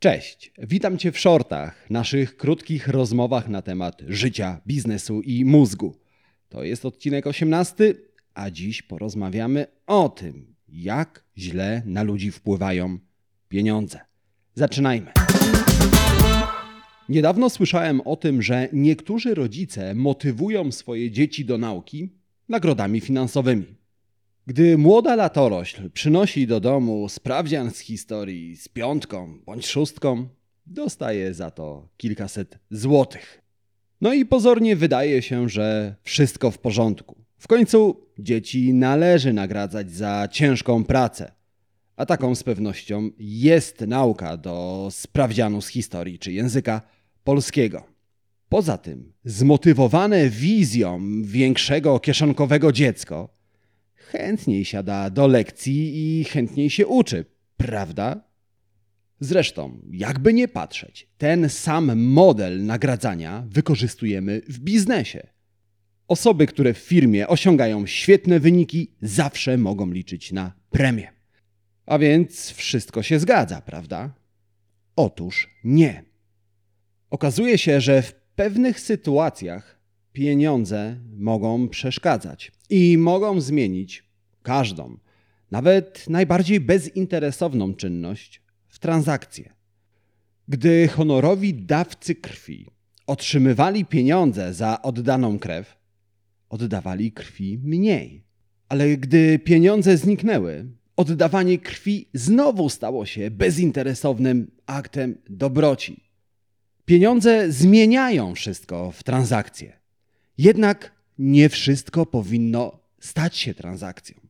Cześć, witam Cię w shortach, naszych krótkich rozmowach na temat życia, biznesu i mózgu. To jest odcinek 18, a dziś porozmawiamy o tym, jak źle na ludzi wpływają pieniądze. Zaczynajmy. Niedawno słyszałem o tym, że niektórzy rodzice motywują swoje dzieci do nauki nagrodami finansowymi. Gdy młoda latorośl przynosi do domu sprawdzian z historii z piątką bądź szóstką, dostaje za to kilkaset złotych. No i pozornie wydaje się, że wszystko w porządku. W końcu dzieci należy nagradzać za ciężką pracę. A taką z pewnością jest nauka do sprawdzianu z historii czy języka polskiego. Poza tym, zmotywowane wizją większego kieszonkowego dziecko chętniej siada do lekcji i chętniej się uczy, prawda? Zresztą, jakby nie patrzeć, ten sam model nagradzania wykorzystujemy w biznesie. Osoby, które w firmie osiągają świetne wyniki, zawsze mogą liczyć na premię. A więc wszystko się zgadza, prawda? Otóż nie. Okazuje się, że w pewnych sytuacjach pieniądze mogą przeszkadzać i mogą zmienić każdą, nawet najbardziej bezinteresowną czynność w transakcję. Gdy honorowi dawcy krwi otrzymywali pieniądze za oddaną krew, oddawali krwi mniej. Ale gdy pieniądze zniknęły, oddawanie krwi znowu stało się bezinteresownym aktem dobroci. Pieniądze zmieniają wszystko w transakcję. Jednak nie wszystko powinno stać się transakcją.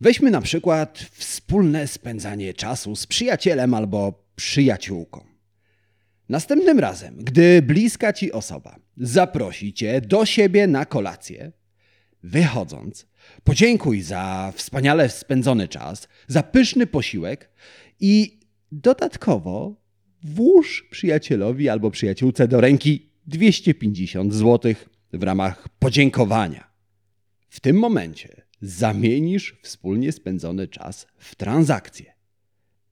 Weźmy na przykład wspólne spędzanie czasu z przyjacielem albo przyjaciółką. Następnym razem, gdy bliska ci osoba zaprosi cię do siebie na kolację, wychodząc, podziękuj za wspaniale spędzony czas, za pyszny posiłek i dodatkowo włóż przyjacielowi albo przyjaciółce do ręki 250 zł w ramach podziękowania. W tym momencie zamienisz wspólnie spędzony czas w transakcję.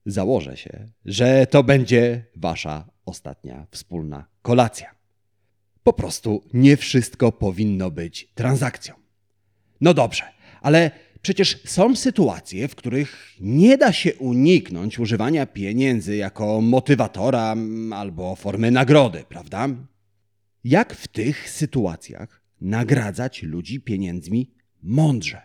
Założę się, że to będzie wasza ostatnia wspólna kolacja. Po prostu nie wszystko powinno być transakcją. No dobrze, ale przecież są sytuacje, w których nie da się uniknąć używania pieniędzy jako motywatora albo formy nagrody, prawda? Jak w tych sytuacjach nagradzać ludzi pieniędzmi mądrze?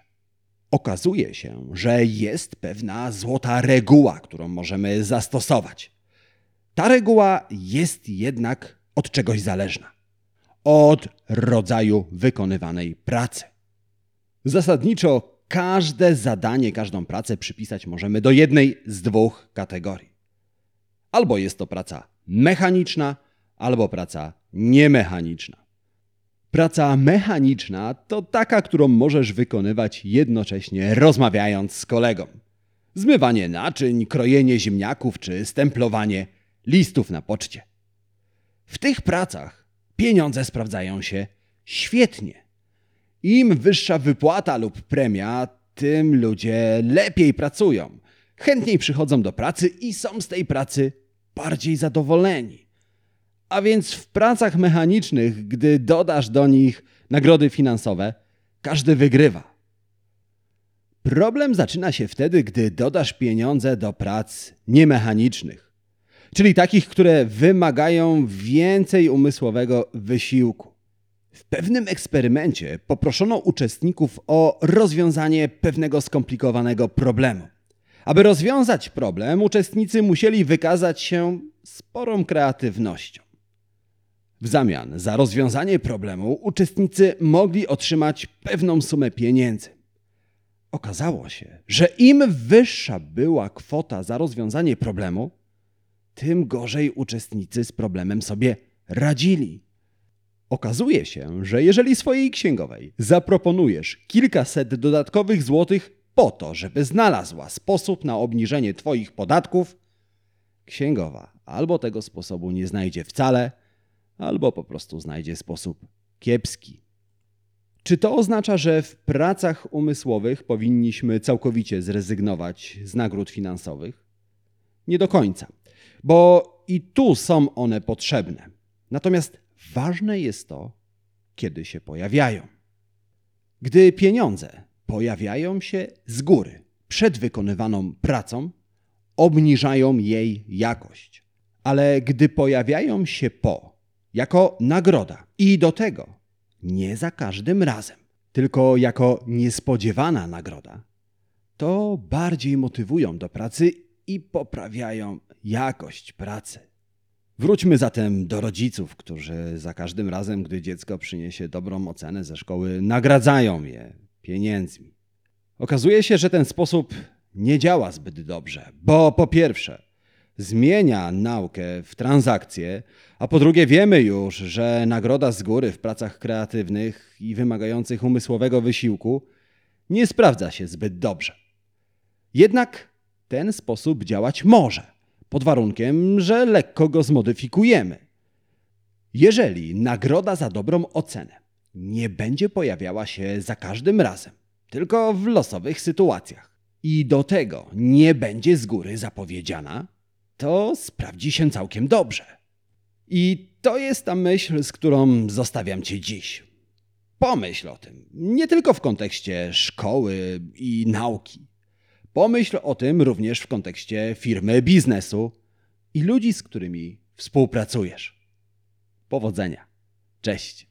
Okazuje się, że jest pewna złota reguła, którą możemy zastosować. Ta reguła jest jednak od czegoś zależna od rodzaju wykonywanej pracy. Zasadniczo każde zadanie, każdą pracę przypisać możemy do jednej z dwóch kategorii. Albo jest to praca mechaniczna, albo praca niemechaniczna. Praca mechaniczna to taka, którą możesz wykonywać jednocześnie rozmawiając z kolegą. Zmywanie naczyń, krojenie ziemniaków czy stemplowanie listów na poczcie. W tych pracach pieniądze sprawdzają się świetnie. Im wyższa wypłata lub premia, tym ludzie lepiej pracują, chętniej przychodzą do pracy i są z tej pracy bardziej zadowoleni. A więc w pracach mechanicznych, gdy dodasz do nich nagrody finansowe, każdy wygrywa. Problem zaczyna się wtedy, gdy dodasz pieniądze do prac niemechanicznych, czyli takich, które wymagają więcej umysłowego wysiłku. W pewnym eksperymencie poproszono uczestników o rozwiązanie pewnego skomplikowanego problemu. Aby rozwiązać problem, uczestnicy musieli wykazać się sporą kreatywnością. W zamian za rozwiązanie problemu uczestnicy mogli otrzymać pewną sumę pieniędzy. Okazało się, że im wyższa była kwota za rozwiązanie problemu, tym gorzej uczestnicy z problemem sobie radzili. Okazuje się, że jeżeli swojej księgowej zaproponujesz kilkaset dodatkowych złotych po to, żeby znalazła sposób na obniżenie Twoich podatków, księgowa albo tego sposobu nie znajdzie wcale, albo po prostu znajdzie sposób kiepski. Czy to oznacza, że w pracach umysłowych powinniśmy całkowicie zrezygnować z nagród finansowych? Nie do końca, bo i tu są one potrzebne. Natomiast ważne jest to, kiedy się pojawiają. Gdy pieniądze pojawiają się z góry przed wykonywaną pracą, obniżają jej jakość. Ale gdy pojawiają się po, jako nagroda i do tego nie za każdym razem, tylko jako niespodziewana nagroda, to bardziej motywują do pracy i poprawiają jakość pracy. Wróćmy zatem do rodziców, którzy za każdym razem, gdy dziecko przyniesie dobrą ocenę ze szkoły, nagradzają je pieniędzmi. Okazuje się, że ten sposób nie działa zbyt dobrze, bo po pierwsze, zmienia naukę w transakcję, a po drugie, wiemy już, że nagroda z góry w pracach kreatywnych i wymagających umysłowego wysiłku nie sprawdza się zbyt dobrze. Jednak ten sposób działać może, pod warunkiem, że lekko go zmodyfikujemy. Jeżeli nagroda za dobrą ocenę nie będzie pojawiała się za każdym razem, tylko w losowych sytuacjach i do tego nie będzie z góry zapowiedziana, to sprawdzi się całkiem dobrze. I to jest ta myśl, z którą zostawiam Cię dziś. Pomyśl o tym, nie tylko w kontekście szkoły i nauki. Pomyśl o tym również w kontekście firmy, biznesu i ludzi, z którymi współpracujesz. Powodzenia. Cześć.